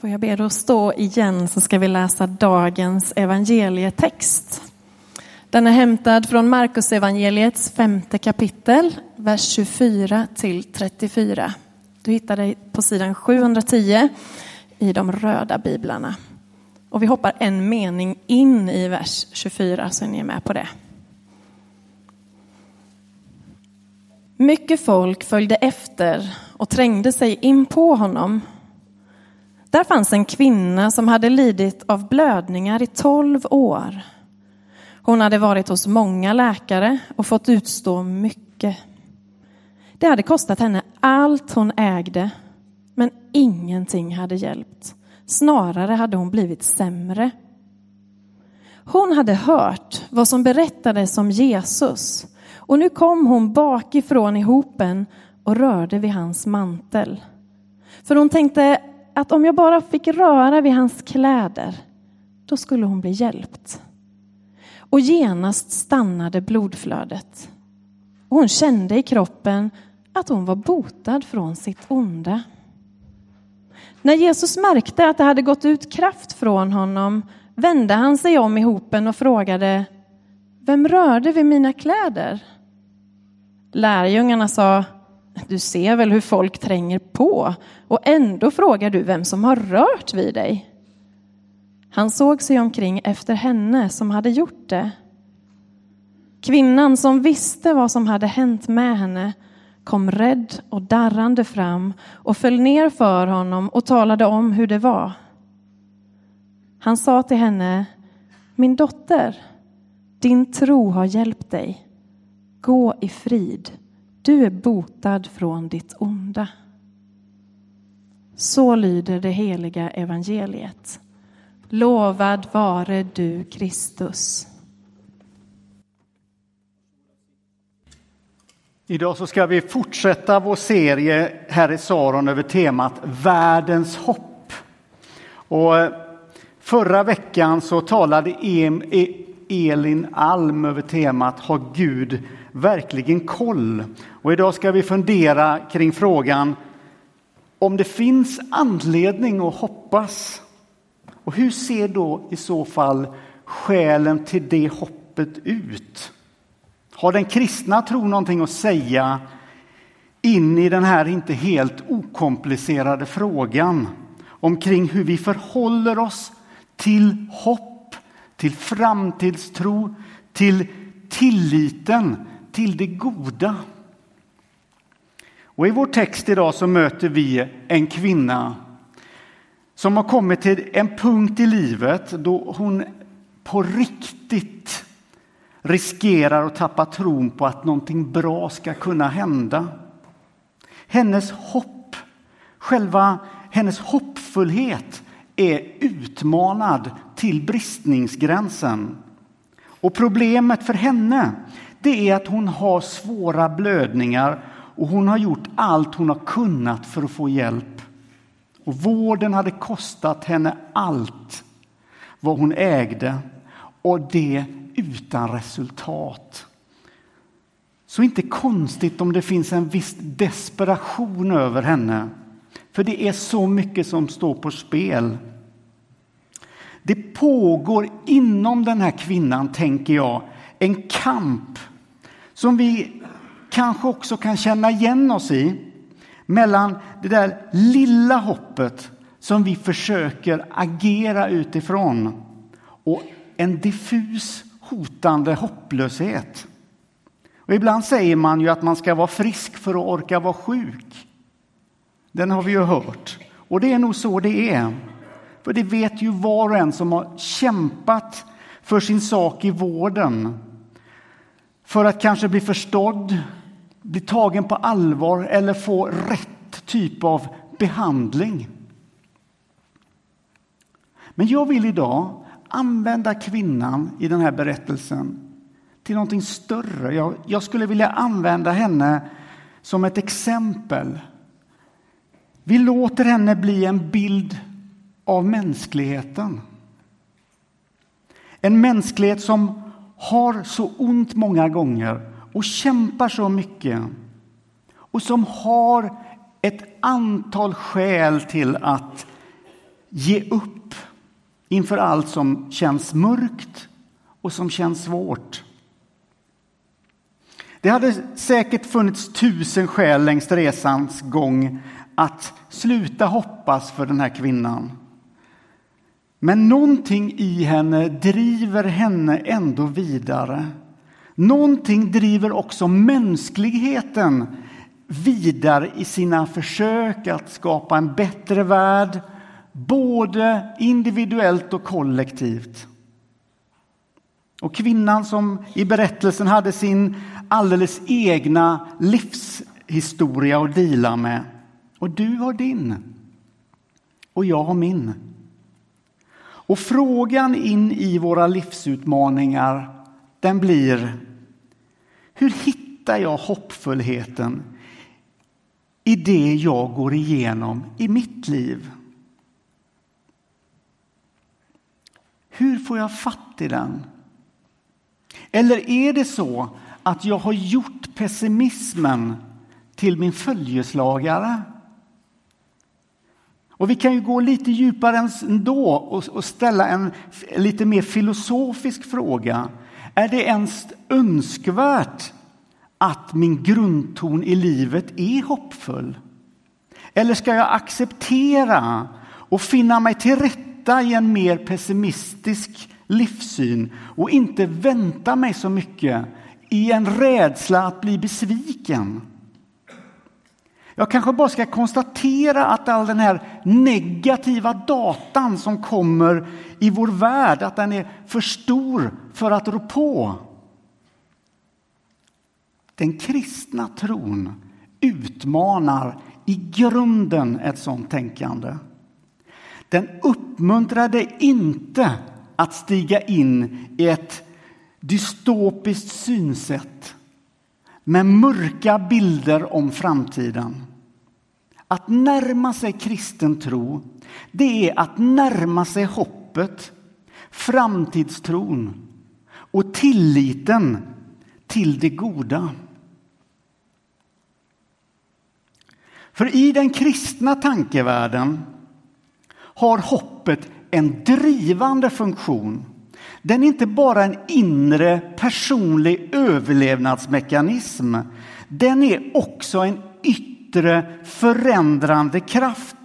Får jag be dig att stå igen så ska vi läsa dagens evangelietext. Den är hämtad från Markus evangeliets femte kapitel, vers 24 till 34. Du hittar dig på sidan 710 i de röda biblarna. Och vi hoppar en mening in i vers 24 så är ni med på det. Mycket folk följde efter och trängde sig in på honom där fanns en kvinna som hade lidit av blödningar i tolv år. Hon hade varit hos många läkare och fått utstå mycket. Det hade kostat henne allt hon ägde, men ingenting hade hjälpt. Snarare hade hon blivit sämre. Hon hade hört vad som berättades om Jesus och nu kom hon bakifrån i hopen och rörde vid hans mantel. För hon tänkte att om jag bara fick röra vid hans kläder, då skulle hon bli hjälpt. Och genast stannade blodflödet. Och hon kände i kroppen att hon var botad från sitt onda. När Jesus märkte att det hade gått ut kraft från honom vände han sig om i hopen och frågade Vem rörde vid mina kläder? Lärjungarna sa du ser väl hur folk tränger på och ändå frågar du vem som har rört vid dig. Han såg sig omkring efter henne som hade gjort det. Kvinnan som visste vad som hade hänt med henne kom rädd och darrande fram och föll ner för honom och talade om hur det var. Han sa till henne, min dotter, din tro har hjälpt dig. Gå i frid du är botad från ditt onda. Så lyder det heliga evangeliet. Lovad vare du, Kristus. Idag så ska vi fortsätta vår serie här i Saron över temat Världens hopp. Och eh, förra veckan så talade e- Elin Alm över temat Har Gud verkligen koll? Och idag ska vi fundera kring frågan om det finns anledning att hoppas. Och hur ser då i så fall skälen till det hoppet ut? Har den kristna tron någonting att säga in i den här inte helt okomplicerade frågan omkring hur vi förhåller oss till hopp, till framtidstro, till tilliten till det goda. Och I vår text idag så möter vi en kvinna som har kommit till en punkt i livet då hon på riktigt riskerar att tappa tron på att någonting bra ska kunna hända. Hennes hopp, själva hennes hoppfullhet är utmanad till bristningsgränsen. Och problemet för henne det är att hon har svåra blödningar och hon har gjort allt hon har kunnat för att få hjälp. Och vården hade kostat henne allt vad hon ägde och det utan resultat. Så inte konstigt om det finns en viss desperation över henne. För det är så mycket som står på spel. Det pågår inom den här kvinnan, tänker jag, en kamp som vi kanske också kan känna igen oss i mellan det där lilla hoppet som vi försöker agera utifrån och en diffus hotande hopplöshet. Och ibland säger man ju att man ska vara frisk för att orka vara sjuk. Den har vi ju hört. Och det är nog så det är. För det vet ju var och en som har kämpat för sin sak i vården för att kanske bli förstådd, bli tagen på allvar eller få rätt typ av behandling. Men jag vill idag använda kvinnan i den här berättelsen till någonting större. Jag, jag skulle vilja använda henne som ett exempel. Vi låter henne bli en bild av mänskligheten. En mänsklighet som har så ont många gånger och kämpar så mycket och som har ett antal skäl till att ge upp inför allt som känns mörkt och som känns svårt. Det hade säkert funnits tusen skäl längs resans gång att sluta hoppas för den här kvinnan. Men någonting i henne driver henne ändå vidare. Någonting driver också mänskligheten vidare i sina försök att skapa en bättre värld, både individuellt och kollektivt. Och kvinnan som i berättelsen hade sin alldeles egna livshistoria att dela med. Och du har din. Och jag har min. Och frågan in i våra livsutmaningar, den blir hur hittar jag hoppfullheten i det jag går igenom i mitt liv? Hur får jag fatt i den? Eller är det så att jag har gjort pessimismen till min följeslagare? Och vi kan ju gå lite djupare ändå och ställa en lite mer filosofisk fråga. Är det ens önskvärt att min grundton i livet är hoppfull? Eller ska jag acceptera och finna mig till rätta i en mer pessimistisk livssyn och inte vänta mig så mycket i en rädsla att bli besviken? Jag kanske bara ska konstatera att all den här negativa datan som kommer i vår värld, att den är för stor för att rå på. Den kristna tron utmanar i grunden ett sådant tänkande. Den uppmuntrade inte att stiga in i ett dystopiskt synsätt med mörka bilder om framtiden. Att närma sig kristen tro, det är att närma sig hoppet, framtidstron och tilliten till det goda. För i den kristna tankevärlden har hoppet en drivande funktion. Den är inte bara en inre personlig överlevnadsmekanism. Den är också en yttre förändrande kraft.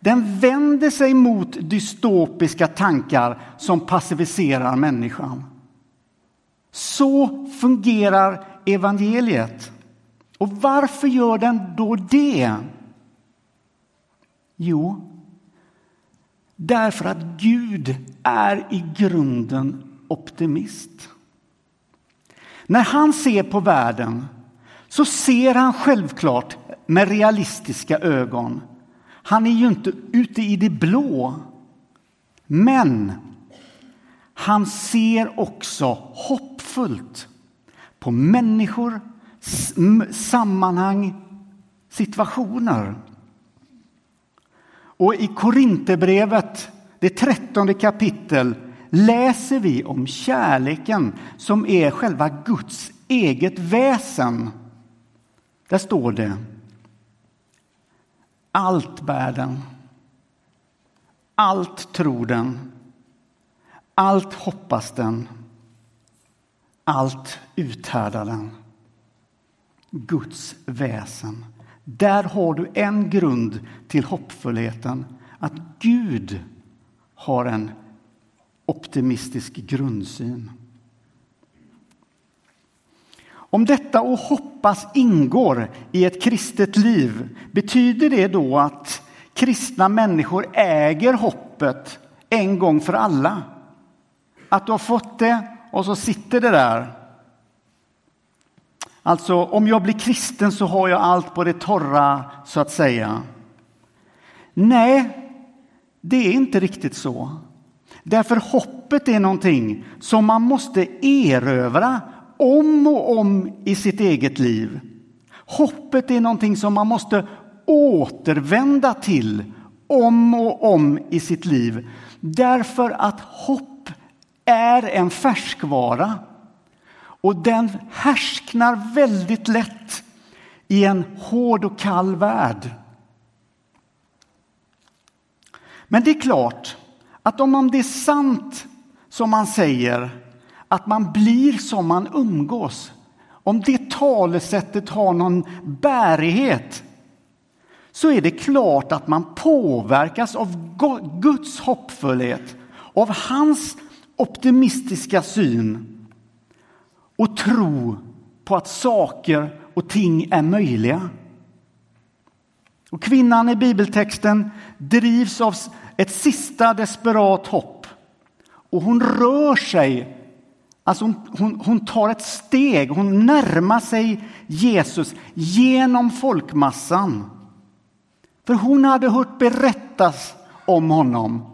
Den vänder sig mot dystopiska tankar som passiviserar människan. Så fungerar evangeliet. Och varför gör den då det? Jo, därför att Gud är i grunden optimist. När han ser på världen så ser han självklart med realistiska ögon. Han är ju inte ute i det blå. Men han ser också hoppfullt på människor, sammanhang, situationer. Och i Korinthierbrevet, det trettonde kapitel, läser vi om kärleken som är själva Guds eget väsen. Där står det allt bär den, allt tror den, allt hoppas den, allt uthärdar den. Guds väsen. Där har du en grund till hoppfullheten, att Gud har en optimistisk grundsyn. Om detta att hoppas ingår i ett kristet liv, betyder det då att kristna människor äger hoppet en gång för alla? Att du har fått det och så sitter det där. Alltså, om jag blir kristen så har jag allt på det torra, så att säga. Nej, det är inte riktigt så. Därför hoppet är någonting som man måste erövra om och om i sitt eget liv. Hoppet är någonting som man måste återvända till om och om i sitt liv. Därför att hopp är en färskvara och den härsknar väldigt lätt i en hård och kall värld. Men det är klart att om det är sant som man säger, att man blir som man umgås, om det talesättet har någon bärighet, så är det klart att man påverkas av Guds hoppfullhet, av hans optimistiska syn och tro på att saker och ting är möjliga. Och kvinnan i bibeltexten drivs av ett sista desperat hopp. Och hon rör sig, alltså hon, hon, hon tar ett steg, hon närmar sig Jesus genom folkmassan. För hon hade hört berättas om honom,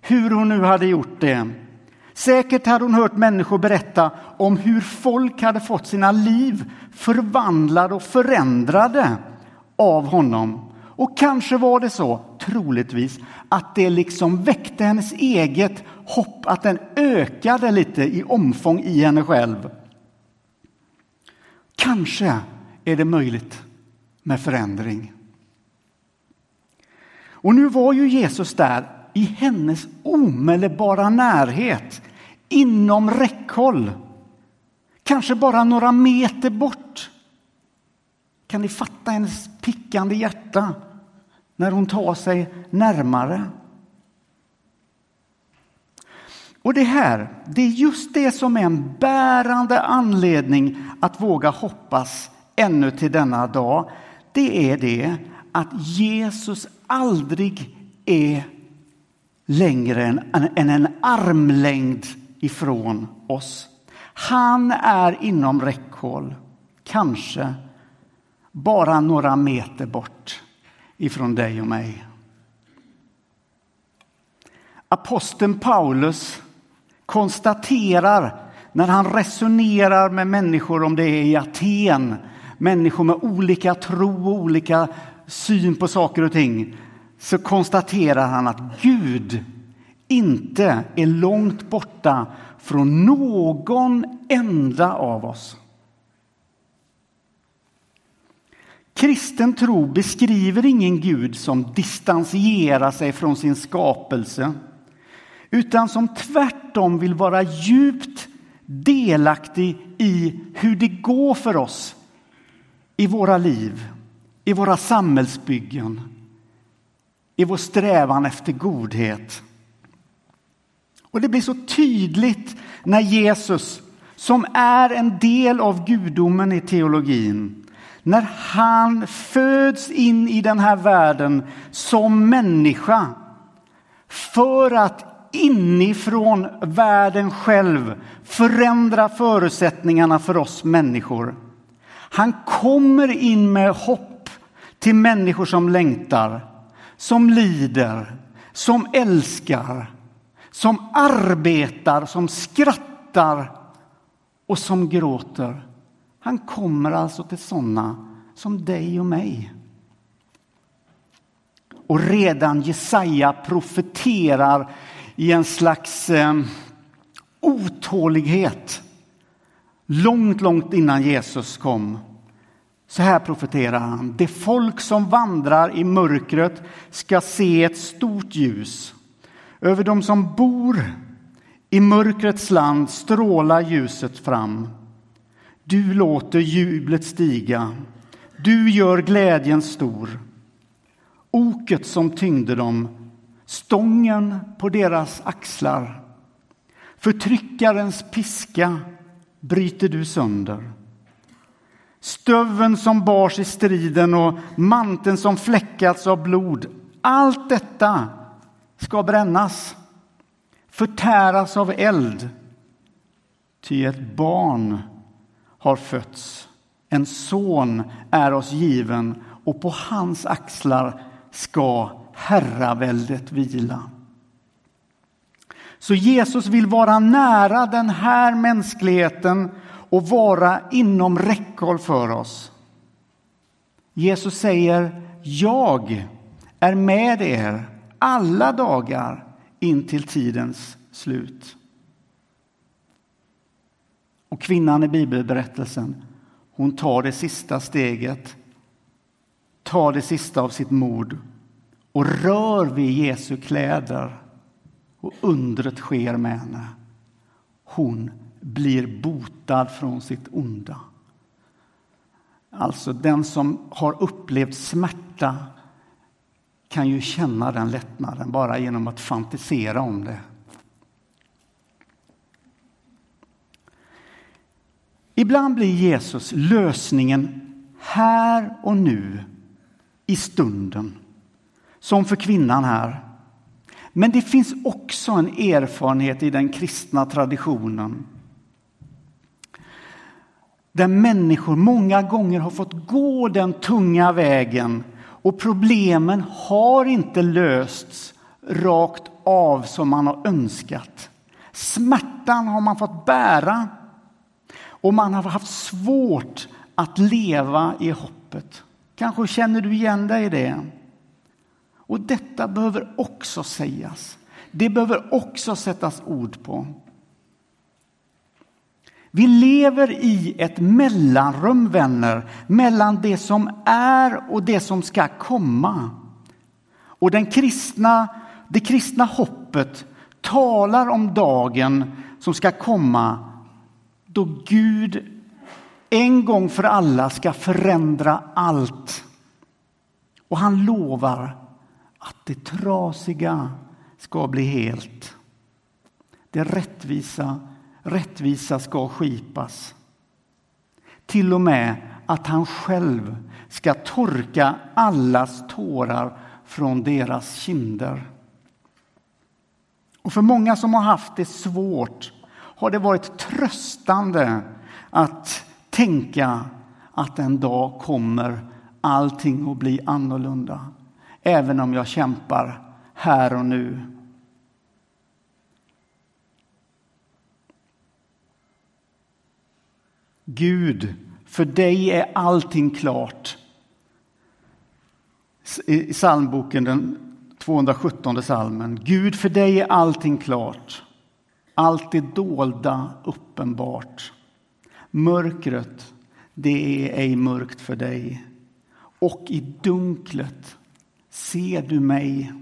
hur hon nu hade gjort det. Säkert hade hon hört människor berätta om hur folk hade fått sina liv förvandlade och förändrade av honom. Och kanske var det så, troligtvis, att det liksom väckte hennes eget hopp, att den ökade lite i omfång i henne själv. Kanske är det möjligt med förändring. Och nu var ju Jesus där i hennes omedelbara närhet, inom räckhåll. Kanske bara några meter bort. Kan ni fatta hennes pickande hjärta när hon tar sig närmare? Och det här, det är just det som är en bärande anledning att våga hoppas ännu till denna dag. Det är det att Jesus aldrig är längre än, än en armlängd ifrån oss. Han är inom räckhåll, kanske bara några meter bort ifrån dig och mig. Aposteln Paulus konstaterar när han resonerar med människor, om det är i Aten, människor med olika tro och olika syn på saker och ting, så konstaterar han att Gud inte är långt borta från någon enda av oss. Kristen tro beskriver ingen Gud som distanserar sig från sin skapelse utan som tvärtom vill vara djupt delaktig i hur det går för oss i våra liv, i våra samhällsbyggen, i vår strävan efter godhet. Och det blir så tydligt när Jesus, som är en del av gudomen i teologin, när han föds in i den här världen som människa för att inifrån världen själv förändra förutsättningarna för oss människor. Han kommer in med hopp till människor som längtar, som lider, som älskar, som arbetar, som skrattar och som gråter. Han kommer alltså till sådana som dig och mig. Och redan Jesaja profeterar i en slags eh, otålighet långt, långt innan Jesus kom. Så här profeterar han. Det folk som vandrar i mörkret ska se ett stort ljus. Över dem som bor i mörkrets land strålar ljuset fram. Du låter jublet stiga. Du gör glädjen stor. Oket som tyngde dem, stången på deras axlar. Förtryckarens piska bryter du sönder. Stöven som bars i striden och manteln som fläckats av blod. Allt detta ska brännas, förtäras av eld. Ty ett barn har fötts, en son är oss given och på hans axlar ska herraväldet vila. Så Jesus vill vara nära den här mänskligheten och vara inom räckhåll för oss. Jesus säger jag är med er alla dagar in till tidens slut. Och kvinnan i bibelberättelsen, hon tar det sista steget, tar det sista av sitt mod och rör vid Jesu kläder och undret sker med henne. Hon blir botad från sitt onda. Alltså den som har upplevt smärta kan ju känna den lättnaden bara genom att fantisera om det. Ibland blir Jesus lösningen här och nu, i stunden, som för kvinnan här. Men det finns också en erfarenhet i den kristna traditionen där människor många gånger har fått gå den tunga vägen och problemen har inte lösts rakt av som man har önskat. Smärtan har man fått bära och man har haft svårt att leva i hoppet. Kanske känner du igen dig i det. Och detta behöver också sägas. Det behöver också sättas ord på. Vi lever i ett mellanrum, vänner, mellan det som är och det som ska komma. Och den kristna, det kristna hoppet talar om dagen som ska komma då Gud en gång för alla ska förändra allt. Och han lovar att det trasiga ska bli helt. Det rättvisa, rättvisa ska skipas. Till och med att han själv ska torka allas tårar från deras kinder. Och för många som har haft det svårt har det varit tröstande att tänka att en dag kommer allting att bli annorlunda. Även om jag kämpar här och nu. Gud, för dig är allting klart. I psalmboken, den 217 salmen. Gud, för dig är allting klart. Allt det dolda uppenbart. Mörkret, det är ej mörkt för dig. Och i dunklet ser du mig.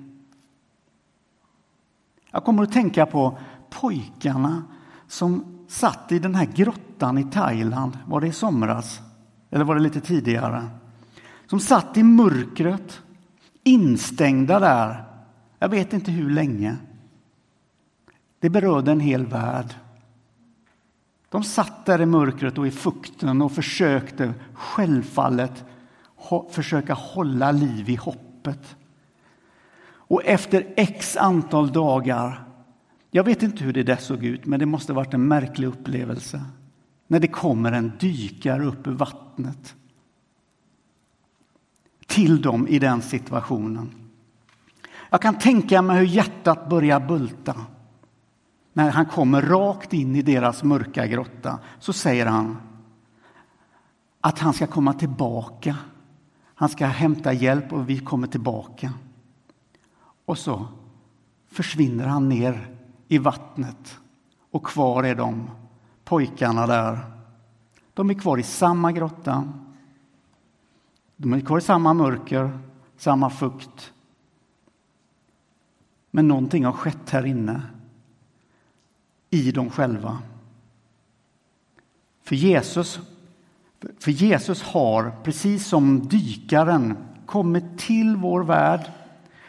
Jag kommer att tänka på pojkarna som satt i den här grottan i Thailand. Var det i somras? Eller var det lite tidigare? Som satt i mörkret, instängda där. Jag vet inte hur länge. Det berörde en hel värld. De satt där i mörkret och i fukten och försökte självfallet försöka hålla liv i hoppet. Och efter x antal dagar, jag vet inte hur det där såg ut, men det måste varit en märklig upplevelse. När det kommer en dykare upp ur vattnet till dem i den situationen. Jag kan tänka mig hur hjärtat börjar bulta. När han kommer rakt in i deras mörka grotta så säger han att han ska komma tillbaka. Han ska hämta hjälp och vi kommer tillbaka. Och så försvinner han ner i vattnet och kvar är de, pojkarna där. De är kvar i samma grotta. De är kvar i samma mörker, samma fukt. Men någonting har skett här inne i dem själva. För Jesus, för Jesus har, precis som dykaren, kommit till vår värld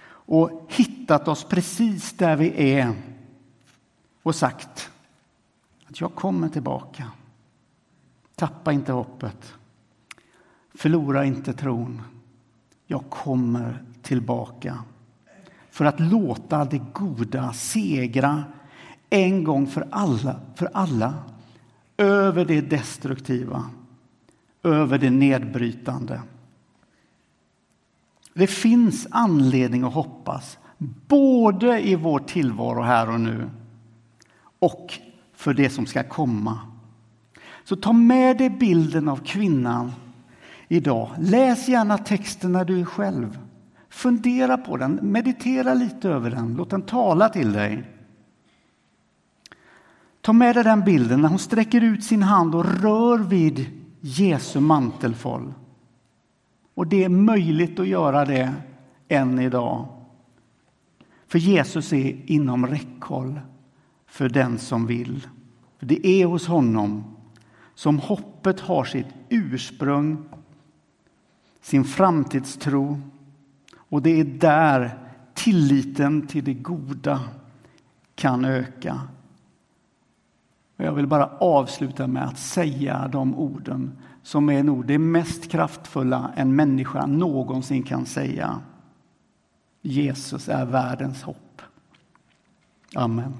och hittat oss precis där vi är och sagt att jag kommer tillbaka. Tappa inte hoppet. Förlora inte tron. Jag kommer tillbaka för att låta det goda segra en gång för alla, för alla över det destruktiva, över det nedbrytande. Det finns anledning att hoppas, både i vår tillvaro här och nu och för det som ska komma. Så ta med dig bilden av kvinnan idag. Läs gärna texten när du är själv. Fundera på den, meditera lite över den, låt den tala till dig. Ta med dig den bilden när hon sträcker ut sin hand och rör vid Jesu mantelfåll. Och det är möjligt att göra det än idag. För Jesus är inom räckhåll för den som vill. För det är hos honom som hoppet har sitt ursprung, sin framtidstro och det är där tilliten till det goda kan öka. Och jag vill bara avsluta med att säga de orden som är nog det mest kraftfulla en människa någonsin kan säga. Jesus är världens hopp. Amen.